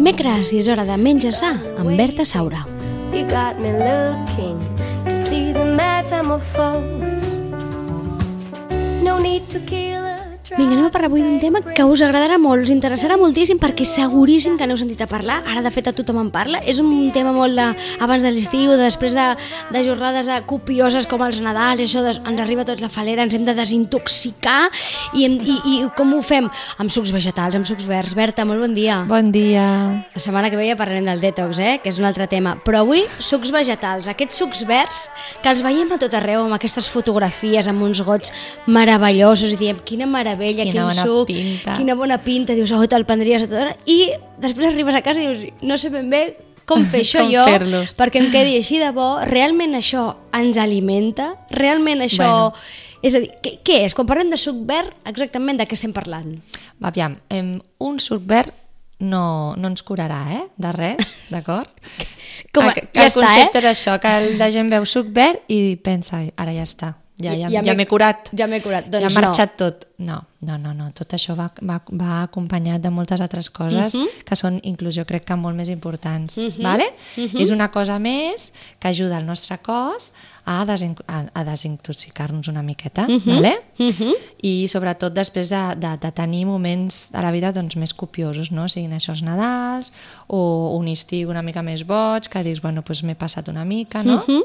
dimecres i és hora de menjar sa amb Berta Saura. You got me looking to see the metamorphose. No need to kill Vinga, anem a parlar avui d'un tema que us agradarà molt, us interessarà moltíssim perquè seguríssim que n'heu sentit a parlar, ara de fet a tothom en parla, és un tema molt de abans de l'estiu, després de, de jornades de copioses com els Nadals, i això de, ens arriba tots la falera, ens hem de desintoxicar i, hem, i, i com ho fem? Amb sucs vegetals, amb sucs verds. Berta, molt bon dia. Bon dia. La setmana que ve ja parlarem del detox, eh? que és un altre tema. Però avui, sucs vegetals, aquests sucs verds que els veiem a tot arreu amb aquestes fotografies, amb uns gots meravellosos i diem, quina meravella, Quina quin bona suc, pinta." quina bona pinta, dius, oh, te'l prendries a tota hora, i després arribes a casa i dius, no sé ben bé com fer això Com jo, perquè em quedi així de bo, realment això ens alimenta, realment això... Bueno. És a dir, què, què és? Quan parlem de suc verd, exactament de què estem parlant? Va, aviam, em, un suc verd no, no ens curarà, eh? De res, d'acord? Com a- ja el està, concepte eh? és això, que la gent veu suc verd i pensa, ara ja està, ja, ja, ja, ja m'he curat. Ja m'he curat. ja Doncs ha marxat tot. No, no, no, no. Tot això va, va, va acompanyat de moltes altres coses Mhm. que són, inclús jo crec que molt més importants. vale? Mhm. És una cosa més que ajuda el nostre cos a, desin a, a desintoxicar-nos una miqueta. Mhm. vale? I sobretot després de, de, de tenir moments de la vida doncs, més copiosos, no? siguin això els Nadals o un estiu una mica més boig, que dius, bueno, doncs m'he passat una mica, no? Mhm.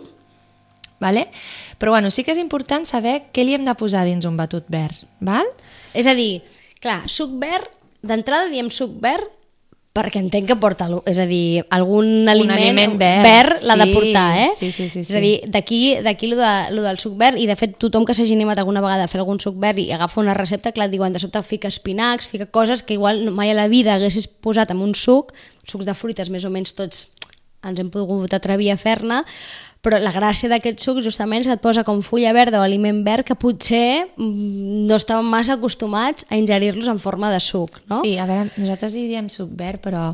Vale? Però bueno, sí que és important saber què li hem de posar dins un batut verd, val? És a dir, clar, suc verd, d'entrada diem suc verd perquè entenc que porta, és a dir, algun aliment, aliment verd, verd l'ha de portar, eh? sí, sí, sí, És sí. a dir, d'aquí d'aquí lo, de, lo del suc verd, i de fet tothom que s'hagi animat alguna vegada a fer algun suc verd i agafa una recepta, clar, diuen, de sobte fica espinacs, fica coses que igual mai a la vida haguessis posat en un suc, sucs de fruites més o menys tots ens hem pogut atrevir a fer-ne, però la gràcia d'aquest suc justament és que et posa com fulla verda o aliment verd que potser mm, no estàvem massa acostumats a ingerir-los en forma de suc, no? Sí, a veure, nosaltres diríem suc verd, però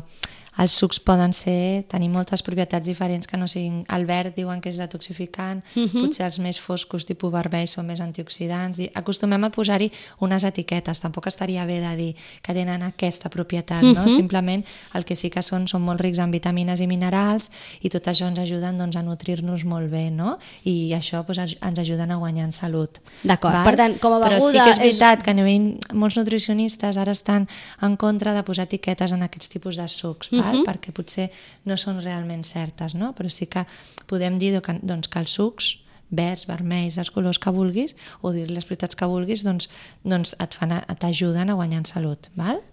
els sucs poden ser, tenir moltes propietats diferents que no siguin... El verd diuen que és detoxificant, Mhm. potser els més foscos, tipus vermell, són més antioxidants. I acostumem a posar-hi unes etiquetes. Tampoc estaria bé de dir que tenen aquesta propietat, no? Mhm. Simplement el que sí que són, són molt rics en vitamines i minerals i tot això ens ajuden doncs, a nutrir-nos molt bé, no? I això doncs, ens- ajuden a guanyar en salut. D'acord. Per tant, com a Però sí beguda que és és- veritat que a nivell, molts nutricionistes ara estan en contra de posar etiquetes en aquests tipus de sucs, val? perquè potser no són realment certes, no? però sí que podem dir doncs, que els sucs verds, vermells, els colors que vulguis o dir les propietats que vulguis doncs, doncs et fan a- t'ajuden a guanyar en salut?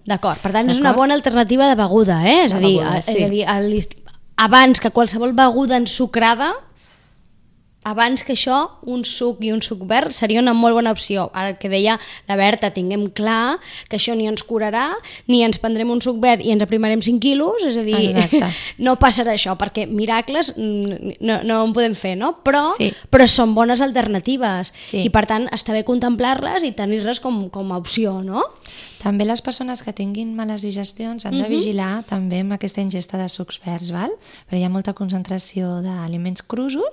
D'acord, per tant és una bona alternativa de beguda, eh? És De a dir, beguda, sí. és a dir abans que qualsevol beguda ensucrada, abans que això, un suc i un suc verd seria una molt bona opció. Ara que deia la Berta, tinguem clar que això ni ens curarà, ni ens prendrem un suc verd i ens aprimarem 5 quilos, és a dir, Exacte. no passarà això, perquè miracles no, no en podem fer, no? Però, Sí. però són bones alternatives Sí. i per tant està bé contemplar-les i tenir-les com, com a opció, no? També les persones que tinguin males digestions han de vigilar també amb aquesta ingesta de sucs verds, val? perquè hi ha molta concentració d'aliments crusos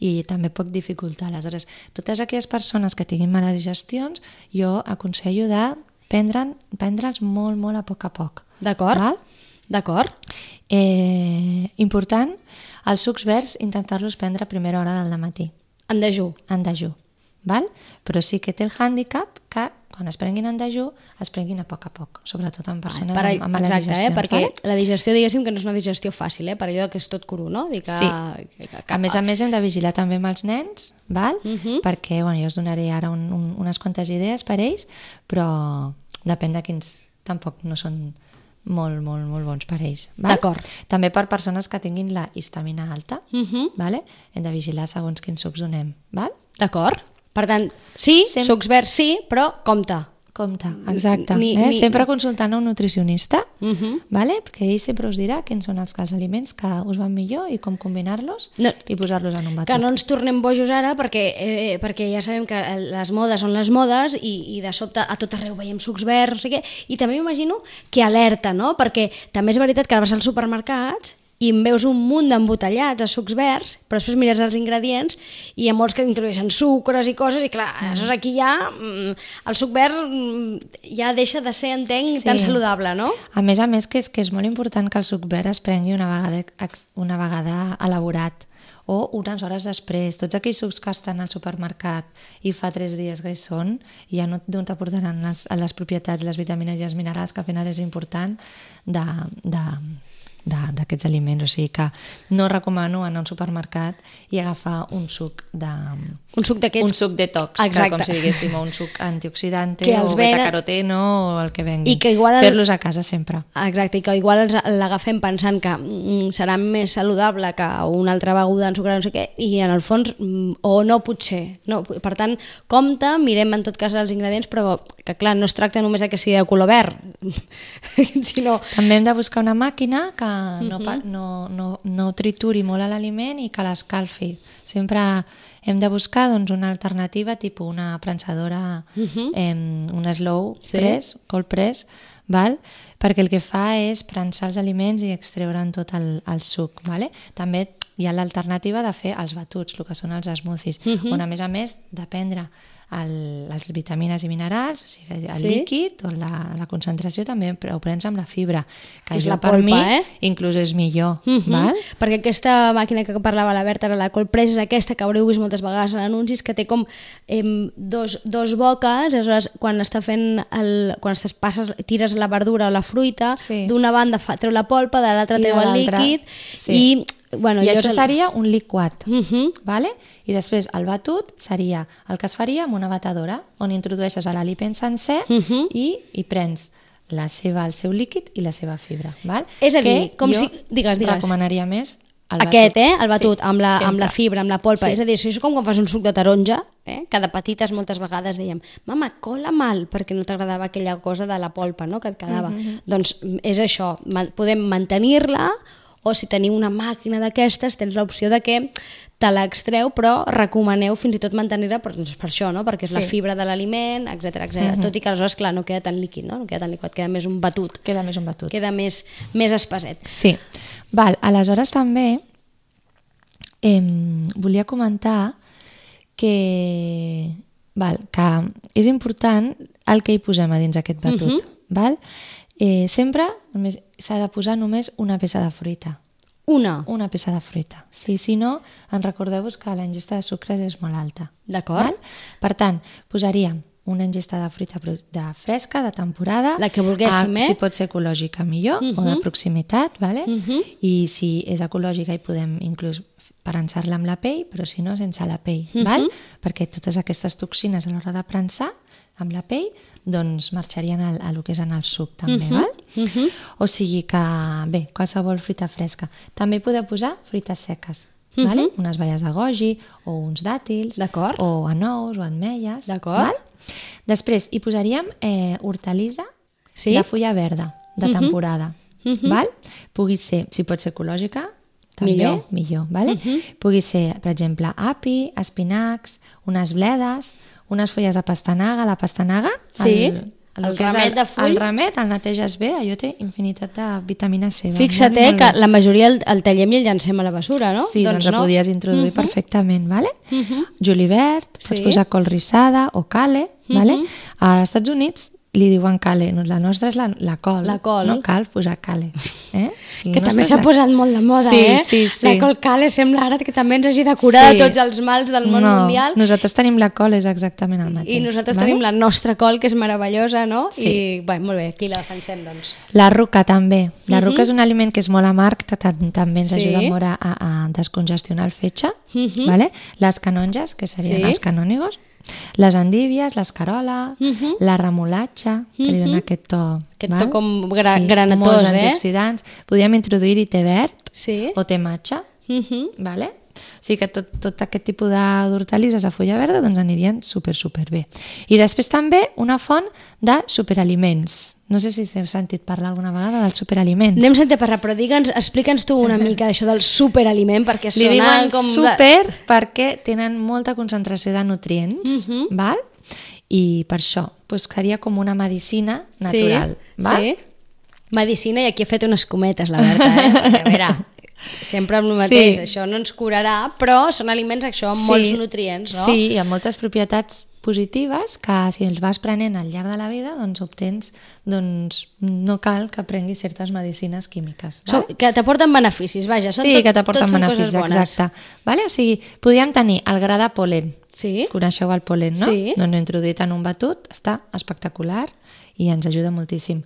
i també pot dificultar. Aleshores, totes aquelles persones que tinguin males digestions, jo aconsello de prendre'ls molt, molt a poc a poc. D'acord? D'acord? Eh, important, els sucs verds intentar-los prendre a primera hora del matí En dejú. en dejú, val? però sí que té el hàndicap que quan es prenguin en dejú es prenguin a poc a poc, sobretot en persones Per, amb, amb exacte, eh? digestions. perquè val? la digestió, diguéssim, que no és una digestió fàcil, eh? per allò que és tot cru, no? Dir que, Sí. que, que, que, A més a més hem de vigilar també amb els nens, val? Mhm. perquè bueno, jo us donaré ara un, un, unes quantes idees per ells, però depèn de quins tampoc no són molt, molt, molt bons per ells. D'acord. També per persones que tinguin la histamina alta, Mhm. vale? hem de vigilar segons quins sucs donem. Val? D'acord? Per tant, sí, Sem- sucs verds sí, però compte. Compte, exacte. Ni- eh? ni- Sempre consultant a un nutricionista, Mhm. vale? que ell sempre us dirà quins són els, els aliments que us van millor i com combinar-los No. i posar-los en un batut. Que no ens tornem bojos ara perquè, eh, perquè ja sabem que les modes són les modes i, i de sobte a tot arreu veiem sucs verds, no sé què, i també m'imagino que alerta, no? Perquè també és veritat que ara vas als supermercats i en veus un munt d'embotellats a sucs verds, però després mires els ingredients i hi ha molts que introdueixen sucres i coses i clar, Mm. aleshores aquí ja mm, el suc verd mm, ja deixa de ser, entenc, Sí. tan saludable, no? A més a més, que és, que és molt important que el suc verd es prengui una vegada, una vegada elaborat o unes hores després. Tots aquells sucs que estan al supermercat i fa tres dies que hi són, ja no, no t'aportaran les, les propietats, les vitamines i els minerals, que al final és important de, de- d'aquests aliments. O sigui que no recomano anar a un supermercat i agafar un suc de... Un suc d'aquests... Un suc detox, Exacte. que com si diguéssim, o un suc antioxidante Que o venen- beta-caroteno o el que vengui. I que igual el- Fer-los a casa sempre. Exacte, i que igual l'agafem pensant que mm, serà més saludable que una altra beguda ensucrada, no sé què, i en el fons, mm, o no potser. No, per tant, compte, mirem en tot cas els ingredients, però que clar, no es tracta només de que sigui de color verd, sinó També hem de buscar una màquina que no, pa- no, no, no trituri molt l'aliment i que l'escalfi. Sempre hem de buscar doncs, una alternativa, tipus una prensadora, em, una slow Sí. press, cold press, val? perquè el que fa és prensar els aliments i extreure'n tot el, el suc. Vale? També hi ha l'alternativa de fer els batuts, el que són els smoothies, on a més a més de prendre el, les vitamines i minerals, o sigui, el Sí. líquid o la, la concentració també ho prens amb la fibra, que És jo la per polpa, mi eh? inclús és millor, Mhm. val? Perquè aquesta màquina que parlava la Berta, la Cold Press, és aquesta que haureu vist moltes vegades en anuncis, que té com em, dos, dos boques, aleshores quan està fent el, quan estàs, passes, tires la verdura o la fruita, Sí. d'una banda fa, treu la polpa, de l'altra treu el líquid, sí. i bueno, I jo això el- seria un liquat, Mhm. vale? i després el batut seria el que es faria amb una batedora, on introdueixes l'aliment sencer Mhm. i, i prens la seva, el seu líquid i la seva fibra. Val? És a dir, que com si- digues, digues. recomanaria més el Aquest, batut. eh? El batut, Sí, amb, la, amb la sempre. fibra, amb la polpa. Sí. És a dir, això és com quan fas un suc de taronja, eh? que de petites moltes vegades dèiem mama, cola mal, perquè no t'agradava aquella cosa de la polpa no? que et quedava. Doncs mm, és això, podem mantenir-la o si teniu una màquina d'aquestes tens l'opció de que te l'extreu, però recomaneu fins i tot mantenir-la per, doncs per això, no? perquè és la Sí. fibra de l'aliment, etc etc. Tot i que aleshores, clar, no queda tan líquid, no? no queda tan liquid, queda més un batut, Queda més un batut. queda més, més espaset. Sí. Val, aleshores també eh, volia comentar que, val, que és important el que hi posem a dins aquest batut. Val? Eh, sempre s'ha de posar només una peça de fruita. Una, Una peça de fruita. Sí, si no, en recordeu-vos que la ingesta de sucres és molt alta. D'acord. Per tant, posaríem una ingesta de fruita de fresca, de temporada. La que volguéssim, Ah, eh? Si pot ser ecològica, millor, o de proximitat, vale? i si és ecològica hi podem inclús prensar-la amb la pell, però si no, sense la pell, val? perquè totes aquestes toxines a l'hora de prensar amb la pell doncs marxarien al, a lo que és en el suc també, val? O sigui que, bé, qualsevol fruita fresca. També podeu posar fruites seques, vale? unes baies de goji o uns dàtils, D'acord. o anous o ametlles. D'acord. val? Després hi posaríem eh, hortalissa Sí. de fulla verda, de temporada. val? Pugui ser, si pot ser ecològica, també, Millor. millor vale? Pugui ser, per exemple, api, espinacs, unes bledes, unes fulles de pastanaga. La pastanaga, Sí, el, el que és ramet de full. El ramet el neteges bé, allò té infinitat de vitamina C. va, Fixa't molt eh, molt que la majoria el, el tallem i el llancem a la bessura, no? Sí, doncs, doncs no. el podies introduir perfectament, vale? Julivert, pots Sí. posar col rissada o cale, vale? A Estats Units li diuen cale, no, la nostra és la, la col. La col. No cal posar cale. Eh? Que també s'ha posat molt de moda, sí, eh? Sí, sí. La col cale sembla ara que també ens hagi de curar Sí. de tots els mals del món no, mundial. Nosaltres tenim la col, és exactament el mateix. I nosaltres vale? tenim la nostra col, que és meravellosa, no? Sí. I, bé, molt bé, aquí la defensem, doncs. La ruca també. La ruca és un aliment que és molt amarg, també ens Sí. ajuda molt a, a descongestionar el fetge. vale? Les canonges, que serien Sí. els canònigos. Les endívies, l'escarola, la remolatxa, que li dona aquest to... Aquest to com gra- granatós, molts eh? antioxidants. Podríem introduir-hi té verd Sí. o té matxa, Mhm. vale? O sigui que tot, tot aquest tipus de- d'hortalisses a fulla verda doncs anirien super, super bé. I després també una font de superaliments. No sé si heu sentit parlar alguna vegada dels superaliments. N'hem sentit parlar, però digue'ns, explica'ns tu una mica això del superaliment, perquè Li sona diuen com... de- super perquè tenen molta concentració de nutrients, Mhm. val? I per això, doncs seria com una medicina natural, sí, val? Sí. Medicina, i aquí he fet unes cometes, la Berta, eh? A veure, sempre amb el mateix, Sí. això no ens curarà, però són aliments això amb molts nutrients, no? Sí, i amb moltes propietats positives que si els vas prenent al llarg de la vida doncs obtens, doncs no cal que prenguis certes medicines químiques. Val? que t'aporten beneficis, vaja, són sí, tot, que t'aporten beneficis, exacte. Vale? O sigui, podríem tenir el gra de polen. Sí. Coneixeu el polen, no? Sí. Doncs introduït en un batut, està espectacular i ens ajuda moltíssim.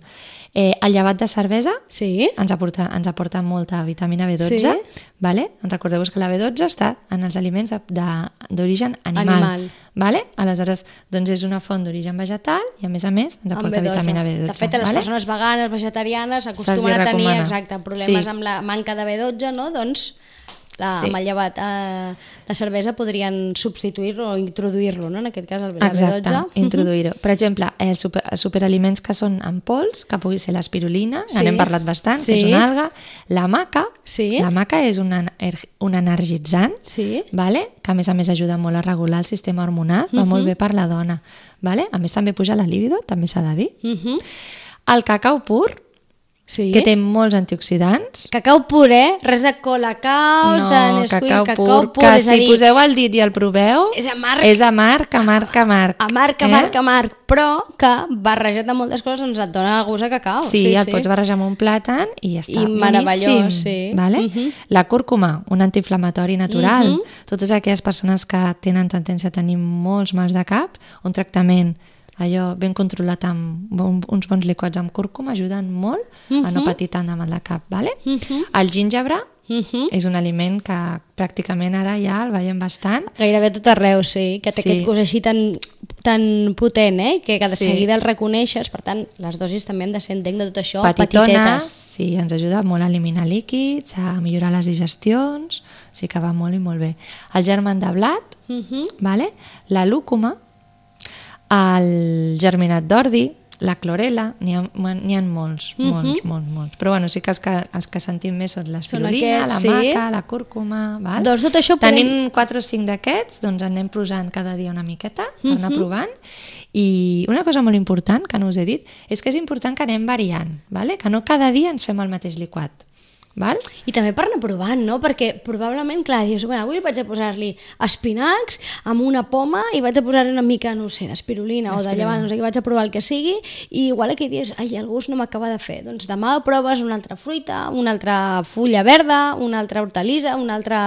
Eh, el llevat de cervesa Sí. ens aporta, ens aporta molta vitamina B12, Sí. vale? recordeu-vos que la B12 està en els aliments d'origen animal. Animal. Vale? Aleshores, doncs és una font d'origen vegetal i a més a més ens aporta B12. vitamina B12. De fet, a les vale? persones veganes, vegetarianes, acostumen a tenir exacte, problemes Sí. amb la manca de B12, no? Doncs la, Sí. amb el llevat eh, la cervesa podrien substituir-lo o introduir-lo, no? En aquest cas, el, Exacte, la B12. introduir-ho. Per exemple, els, super, els superaliments que són en pols, que pugui ser l'espirulina, Sí. n'hem parlat bastant, Sí. que és una alga, la maca, Sí. la maca és un, ener- un energitzant, Sí. vale? que a més a més ajuda molt a regular el sistema hormonal, va molt bé per la dona. Vale? A més també puja la libido, també s'ha de dir. Mhm. El cacau pur, Sí. que té molts antioxidants, Cacau pur, eh? Res de colacaus, de Nesquik, cacau, cacau pur, que és a si dir, poseu el dit i el proveu, És amarg. és amarg, amarg, amarg. amarg, amarg, amarg, però que barrejat amb moltes coses ens et dona gust a cacau. Sí, sí, el pots barrejar amb un plàtan i ja està. I meravellós, sí. Vale? Mhm. La cúrcuma, un antiinflamatori natural. Mhm. Totes aquelles persones que tenen tendència a tenir molts mals de cap, un tractament allò ben controlat amb un- uns bons liquats amb cúrcuma ajuden molt a no patir tant de mal de cap. Vale? Mhm. El gingebre Mhm. és un aliment que pràcticament ara ja el veiem bastant. Gairebé tot arreu, sí, que té Sí. aquest gust així tan, tan potent, eh? que de Sí. seguida el reconeixes, per tant, les dosis també han de ser, entenc, de tot això, petitones, petitetes. sí, ens ajuda molt a eliminar líquids, a millorar les digestions, sí que va molt i molt bé. El germen de blat, Mhm. vale? la lúcuma, el germinat d'ordi, la clorela, n'hi ha, ha molts, molts, molts, molts. Però bueno, sí que els que, els que sentim més són l'espirulina, aquests, la sí. maca, la cúrcuma... Val? Doncs tot això Tenim podem- 4 o 5 d'aquests, doncs anem posant cada dia una miqueta per anar provant. I una cosa molt important, que no us he dit, és que és important que anem variant, vale? que no cada dia ens fem el mateix liquat. Val? I també per anar provant, no? Perquè probablement, clar, dius, bueno, avui vaig a posar-li espinacs amb una poma i vaig a posar-hi una mica, no sé, d'espirulina o de llevant, no sé, vaig a provar el que sigui i igual aquell dies, ai, el gust no m'acaba de fer. Doncs demà proves una altra fruita, una altra fulla verda, una altra hortalissa, una altra...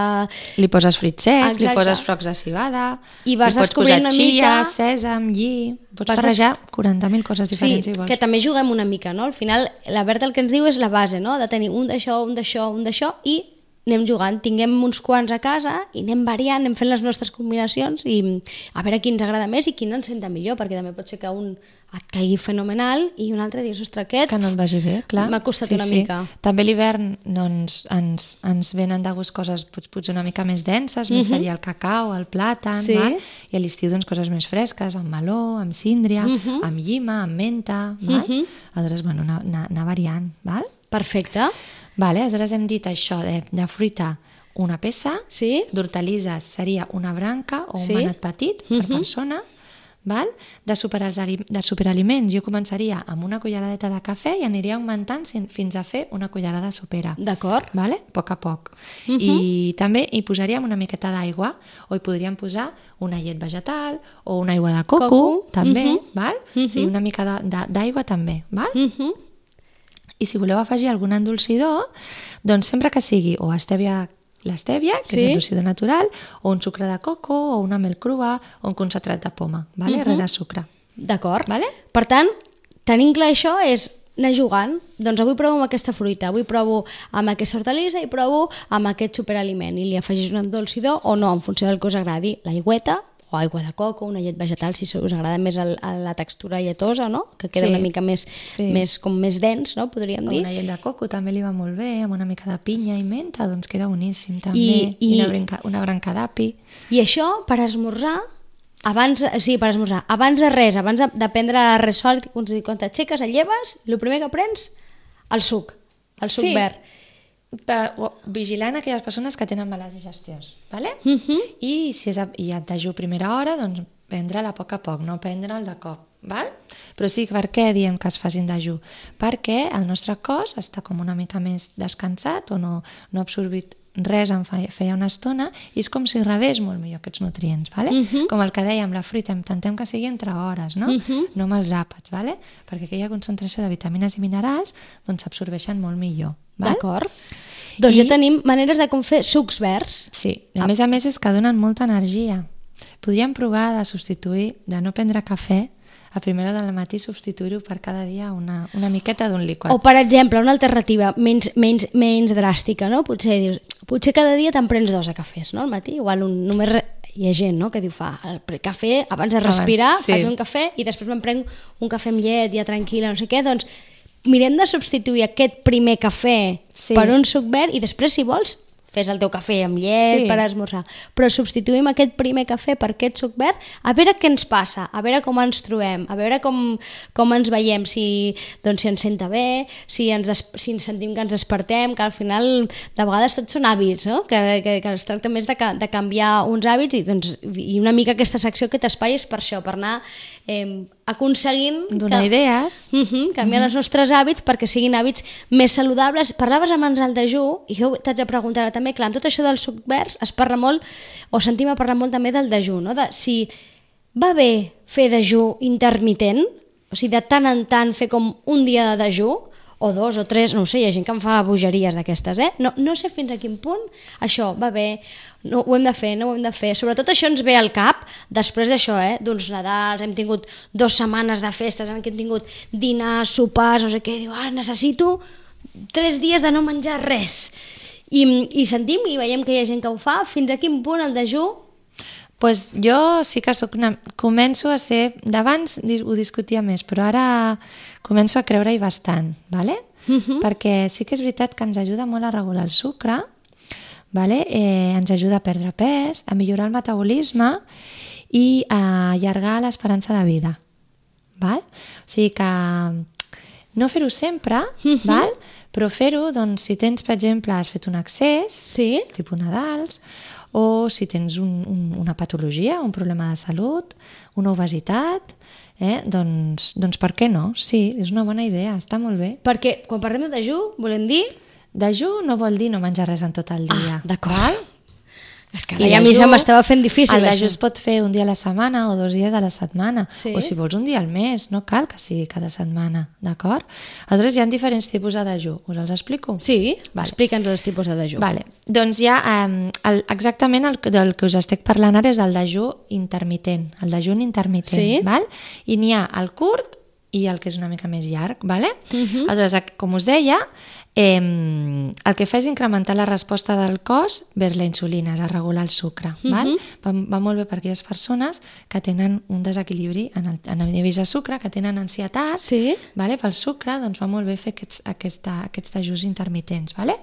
Li poses fruits secs, li Exacte. poses flocs de cibada, I vas li pots posar una chia, mica- sèsam, lli... Pots Vas des- barrejar 40.000 coses Sí, diferents si vols. que també juguem una mica, no? Al final, la Berta el que ens diu és la base, no? De tenir un d'això, un d'això, un d'això i anem jugant, tinguem uns quants a casa i anem variant, anem fent les nostres combinacions i a veure qui ens agrada més i qui no ens senta millor, perquè també pot ser que un et caigui fenomenal i un altre dius, ostres, aquest que no et vagi bé, clar. m'ha costat una mica. També l'hivern doncs, ens, ens venen de gust coses pot, potser una mica més denses, més seria el cacau, el plàtan, Mhm. Sí. val? i a l'estiu doncs, coses més fresques, amb meló, amb síndria, Mhm. amb llima, amb menta, val? aleshores, bueno, anar, anar variant. Val? Perfecte. Vale, aleshores hem dit això de, de fruita una peça, Sí? d'hortalisses seria una branca o un Sí. manet petit per persona, val? De, super, de superaliments jo començaria amb una culleradeta de cafè i aniria augmentant fins a fer una cullerada sopera. D'acord. Vale? A poc a poc. I també hi posaríem una miqueta d'aigua o hi podríem posar una llet vegetal o una aigua de coco, Coco. també, val? Sí, una mica d'aigua també, val? Mhm. I si voleu afegir algun endolcidor, doncs sempre que sigui o estèvia l'estèvia, que Sí. és endolcidor natural, o un sucre de coco, o una mel crua, o un concentrat de poma, vale? res de sucre. D'acord. Vale? Per tant, tenint clar això és anar jugant. Doncs avui provo amb aquesta fruita, avui provo amb aquesta hortalissa i provo amb aquest superaliment i li afegis un endolcidor o no, en funció del que us agradi. L'aigüeta o aigua de coco, una llet vegetal, si us agrada més el, la textura lletosa, no? que queda Sí. una mica més, Sí. més, com més dens, no? podríem dir. una llet de coco també li va molt bé, amb una mica de pinya i menta, doncs queda boníssim també. I- I, i- una, branca, una branca d'api. I això per esmorzar, abans, sí, per esmorzar, abans de res, abans de, de prendre res sòlid, quan t'aixeques, et lleves, el primer que prens, el suc, el suc Sí. verd. Per, vigilant aquelles persones que tenen males digestions, ¿vale? Mhm. I si és a, i et dejú a primera hora, doncs prendre'l a poc a poc, no prendre'l de cop. Val? Però sí, per què diem que es facin dejú? Perquè el nostre cos està com una mica més descansat o no, no ha absorbit res en feia, una estona i és com si rebés molt millor aquests nutrients, vale? Uh -huh. com el que dèiem, la fruita, intentem que sigui entre hores, no? Uh -huh. no amb els àpats, vale? perquè aquella concentració de vitamines i minerals doncs s'absorbeixen molt millor. D'acord. Doncs I... ja tenim maneres de com fer sucs verds. Sí, a més a més és que donen molta energia. Podríem provar de substituir, de no prendre cafè, a primera del matí substituir-ho per cada dia una, una miqueta d'un liquat. O, per exemple, una alternativa menys, menys, menys dràstica, no? Potser dius, potser cada dia te'n prens dos de cafès, no? Al matí, igual un, només re... hi ha gent no? que diu, fa el cafè, abans de respirar, abans, sí. faig un cafè i després me'n prenc un cafè amb llet, ja tranquil·la, no sé què, doncs mirem de substituir aquest primer cafè sí. per un suc verd i després, si vols, fes el teu cafè amb llet sí. per esmorzar, però substituïm aquest primer cafè per aquest suc verd, a veure què ens passa, a veure com ens trobem, a veure com, com ens veiem, si, doncs, si ens senta bé, si ens, si ens sentim que ens despertem, que al final de vegades tots són hàbits, no? que, que, que es tracta més de, de canviar uns hàbits i, doncs, i una mica aquesta secció, aquest espai és per això, per anar eh, aconseguint... Donar que, idees. Uh -huh, canviar uh -huh. els nostres hàbits perquè siguin hàbits més saludables. Parlaves abans del dejú, i jo t'haig de preguntar ara també, clar, amb tot això del suc verds es parla molt, o sentim a parlar molt també del dejú, no? de si va bé fer dejú intermitent, o sigui, de tant en tant fer com un dia de dejú, o dos o tres, no ho sé, hi ha gent que em fa bogeries d'aquestes, eh? No, no sé fins a quin punt això va bé, no, ho hem de fer, no ho hem de fer. Sobretot això ens ve al cap després d'això, eh? d'uns Nadals, hem tingut dues setmanes de festes en què hem tingut dinars, sopars, no sé què, diu, ah, necessito tres dies de no menjar res. I, I sentim i veiem que hi ha gent que ho fa, fins a quin punt el dejú pues jo sí que soc una... començo a ser... D'abans ho discutia més, però ara començo a creure-hi bastant, ¿vale? Uh mhm. -huh. perquè sí que és veritat que ens ajuda molt a regular el sucre, vale? eh, ens ajuda a perdre pes, a millorar el metabolisme i a allargar l'esperança de vida. Val? O sigui que no fer-ho sempre, uh -huh. val? però fer-ho, doncs, si tens, per exemple, has fet un accés, sí? tipus Nadals, o si tens un, un, una patologia, un problema de salut, una obesitat, eh? doncs, doncs per què no? Sí, és una bona idea, està molt bé. Perquè quan parlem de dejú, volem dir Dejú no vol dir no menjar res en tot el dia. Ah, d'acord. És que ja a mi ja m'estava fent difícil. El dejú es pot fer un dia a la setmana o dos dies a la setmana. Sí? O si vols un dia al mes, no cal que sigui cada setmana, d'acord? Aleshores hi ha diferents tipus de dejú. Us els explico? Sí, vale. explica'ns els tipus de dejú. Vale. Doncs ja um, el, exactament el del que us estic parlant ara és el dejú intermitent, el dejú intermitent. Sí? Val? I n'hi ha el curt i el que és una mica més llarg, vale? Uh Mhm. -huh. Aleshores, com us deia, eh, el que fa és incrementar la resposta del cos vers la insulina, és a regular el sucre. Uh -huh. val? va, va molt bé per aquelles persones que tenen un desequilibri en el, en el nivell de sucre, que tenen ansietat Sí? vale? pel sucre, doncs va molt bé fer aquests, aquesta, aquests dejús intermitents. Vale?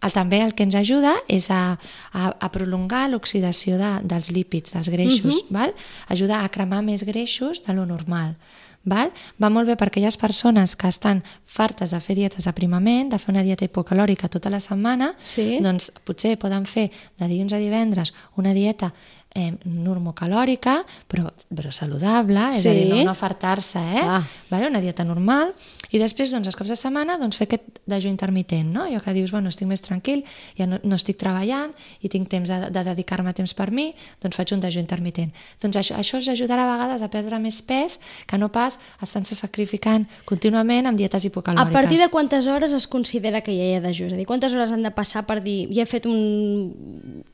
El, també el que ens ajuda és a, a, a prolongar l'oxidació de, dels lípids, dels greixos. Uh -huh. val? Ajuda a cremar més greixos de lo normal. Val? Va molt bé per aquelles persones que estan fartes de fer dietes d'aprimament, de fer una dieta hipocalòrica tota la setmana, Sí. doncs potser poden fer de dilluns a divendres una dieta eh, normocalòrica, però, però saludable, és Sí. a dir, no, no fartar-se, eh? Ah. Vale? Una dieta normal, i després, doncs, els caps de setmana, doncs, fer aquest dejú intermitent, no? Allò que dius, bueno, estic més tranquil, ja no, no estic treballant i tinc temps de, de dedicar-me temps per mi, doncs faig un dejú intermitent. Doncs això, això us ajudarà a vegades a perdre més pes que no pas estant-se sacrificant contínuament amb dietes A hipocalòriques. partir de quantes hores es considera que ja hi ha dejú? És a dir, quantes hores han de passar per dir ja he fet un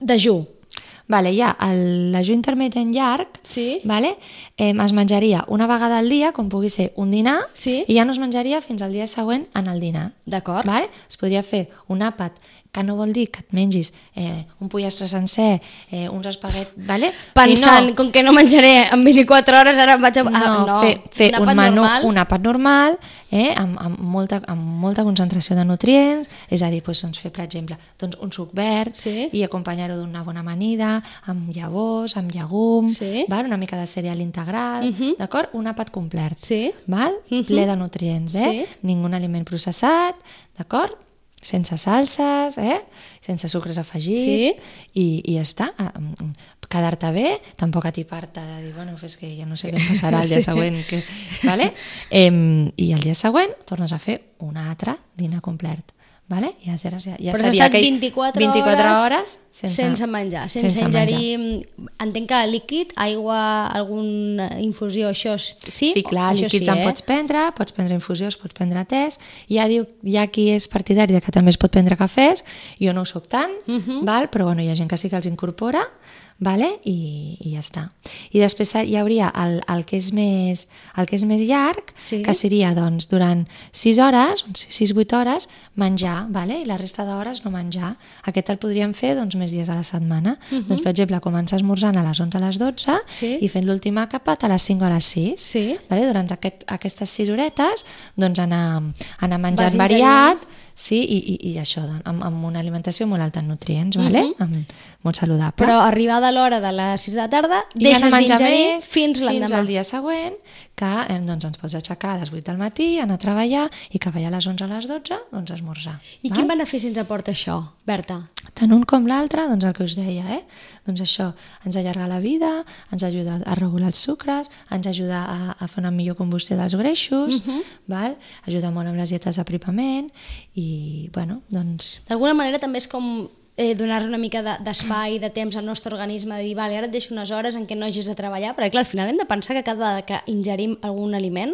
dejú? Vale, ja, el dejú intermitent llarg Sí. vale, eh, es menjaria una vegada al dia, com pugui ser un dinar, Sí. i ja no es menjaria fins al dia següent en el dinar. D'acord. Vale? Es podria fer un àpat, que no vol dir que et mengis eh, un pollastre sencer, eh, uns espaguet... Vale? Pensant, Si com que no menjaré en 24 hores, ara em vaig a... no, ah, no, fer, fer un, àpat menú, normal. un àpat normal, eh, amb, amb, molta, amb molta concentració de nutrients, és a dir, doncs, doncs fer, per exemple, doncs, un suc verd Sí. i acompanyar-ho d'una bona amanida, amb llavors, amb llegum, Sí. val? una mica de cereal integral, Mhm. d'acord? Un àpat complet, Sí. val? Mhm. ple de nutrients, eh? Sí. Ningú aliment processat, d'acord? Sense salses, eh? sense sucres afegits, i, i ja està. Ah, mm, Quedar-te bé, tampoc atipar-te de dir, bueno, és que ja no sé què em passarà el dia Sí. següent. Que... Vale? Em, I el dia següent tornes a fer un altre dinar complet. Vale? Ja, ja, ja, ja Però has estat aquell 24, 24 hores sense, sense menjar, sense, sense ingerir... Entenc que líquid, aigua, alguna infusió, això sí? Sí, clar, això líquids sí, en eh? pots prendre, pots prendre infusions, pots prendre tés. Ja diu, hi ha qui és partidari de que també es pot prendre cafès, jo no ho soc tant, Mhm. val? però bueno, hi ha gent que sí que els incorpora, vale? I, i ja està. I després hi hauria el, el, que, és més, el que és més llarg, Sí. que seria doncs, durant 6 hores, 6-8 hores, menjar, vale? i la resta d'hores no menjar. Aquest el podríem fer doncs, més dies a la setmana. doncs, per exemple, començar esmorzant a les 11 a les 12 Mhm. Sí. i fent l'últim àpat a les 5 o a les 6. Sí. Vale? Durant aquest, aquestes 6 horetes doncs anar, anar menjant variat sí, i, i, i això, doncs, amb, amb una alimentació molt alta en nutrients, vale? amb, molt saludable. Però arribada l'hora de les 6 de la tarda, I ja deixes no menjar més fins fins l'endemà. al dia següent, que eh, doncs, ens pots aixecar a les 8 del matí, anar a treballar i que veia a les 11 a les 12, doncs esmorzar. I val? quin benefici ens aporta això, Berta? Tant un com l'altre, doncs el que us deia, eh? Doncs això, ens allarga la vida, ens ajuda a regular els sucres, ens ajuda a, a fer una millor combustió dels greixos, val? ajuda molt amb les dietes d'aprimament i, bueno, doncs... D'alguna manera també és com eh, donar una mica de- d'espai, de, temps al nostre organisme, de dir, vale, ara et deixo unes hores en què no hagis de treballar, perquè clar, al final hem de pensar que cada vegada que ingerim algun aliment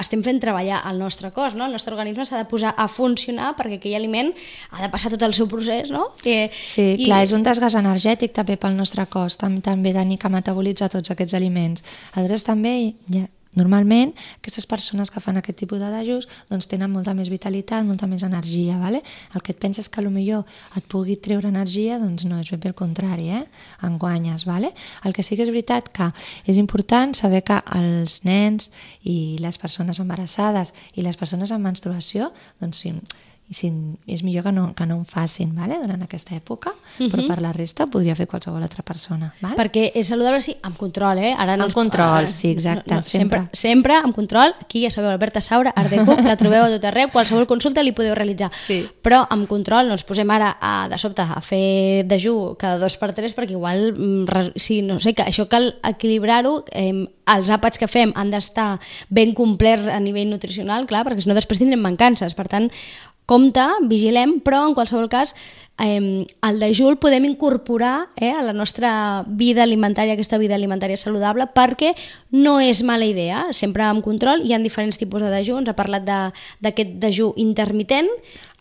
estem fent treballar el nostre cos, no? El nostre organisme s'ha de posar a funcionar perquè aquell aliment ha de passar tot el seu procés, no? Que, Sí, I... clar, és un desgast energètic també pel nostre cos, tam també tenir que metabolitzar tots aquests aliments. Aleshores també, ja, normalment, aquestes persones que fan aquest tipus de dejús doncs tenen molta més vitalitat, molta més energia, vale? El que et penses que millor et pugui treure energia, doncs no, és ben bé el contrari, eh? En guanyes, vale? El que sí que és veritat que és important saber que els nens i les persones embarassades i les persones en menstruació, doncs sí, i si, és millor que no, que no en facin vale? durant aquesta època, però per la resta podria fer qualsevol altra persona. Vale? Perquè és saludable, sí, amb control, eh? Ara no Amb control, ah, sí, exacte, sempre. sempre. sempre amb control. Aquí ja sabeu, Alberta Saura, Art Deco, la trobeu a tot arreu, qualsevol consulta li podeu realitzar. Sí. Però amb control no ens posem ara a, de sobte a fer dejú cada dos per tres perquè igual, mm, sí, no sé, que això cal equilibrar-ho, eh, els àpats que fem han d'estar ben complerts a nivell nutricional, clar, perquè si no després tindrem mancances. Per tant, compte, vigilem, però en qualsevol cas eh, el dejú el podem incorporar eh, a la nostra vida alimentària, aquesta vida alimentària saludable, perquè no és mala idea, sempre amb control, hi ha diferents tipus de dejú, ens ha parlat de- d'aquest dejú intermitent,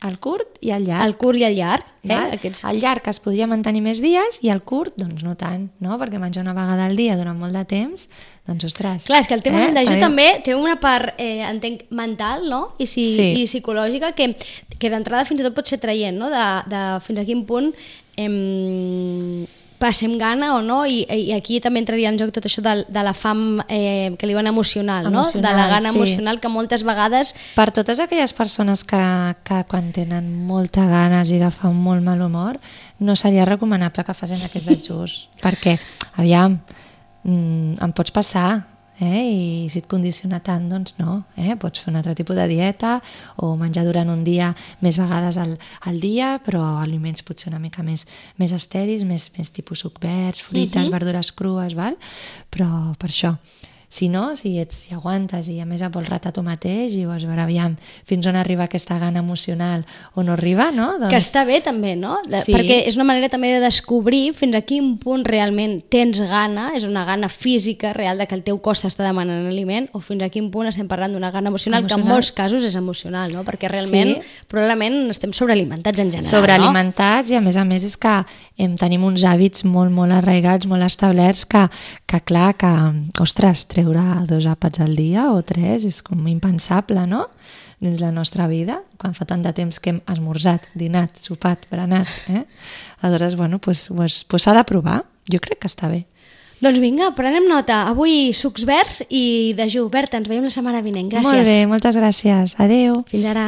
El curt i el llarg. el curt i el llarg. Eh? Val? Aquests... El llarg es podria mantenir més dies i el curt, doncs no tant, no? perquè menjar una vegada al dia durant molt de temps, doncs ostres. Clar, és que el tema eh? del dejú també té una part, eh, entenc, mental no? I, si, Sí. i psicològica que, que d'entrada fins i tot pot ser traient, no? de, de fins a quin punt em, passem gana o no, i, i aquí també entraria en joc tot això de, de la fam eh, que li diuen emocional, no? de la Emocional, gana sí. emocional que moltes vegades Per totes aquelles persones que, que quan tenen molta ganes i agafen molt mal humor, no seria recomanable que facin aquests dejús, perquè, aviam, mm, em pots passar, eh? i si et condiciona tant, doncs no. Eh? Pots fer un altre tipus de dieta o menjar durant un dia més vegades al, al dia, però aliments potser una mica més, més estèrils, més, més tipus suc verds, fruites, verdures crues, val? però per això. Si no, si, ets, si aguantes i a més et vols ratar tu mateix i vols veure aviam fins on arriba aquesta gana emocional o no arriba, no? Doncs... que està bé també, no? De, Sí. Perquè és una manera també de descobrir fins a quin punt realment tens gana, és una gana física real de que el teu cos t'està demanant aliment, o fins a quin punt estem parlant d'una gana emocional, que en Emocional. molts casos és emocional, no? Perquè realment, Sí. probablement estem sobrealimentats en general, sobrealimentats i a més a més és que em, tenim uns hàbits molt, molt arraigats, molt establerts que, que clar, que, ostres, treure dos àpats al dia o tres és com impensable, no? dins la nostra vida, quan fa tant de temps que hem esmorzat, dinat, sopat, berenat, eh? Aleshores, bueno, pues, pues, pues s'ha de provar. Jo crec que està bé. Doncs vinga, prenem nota. Avui sucs verds i dejú. Berta, ens veiem la setmana vinent. Gràcies. Molt bé, moltes gràcies. Adeu. Fins ara.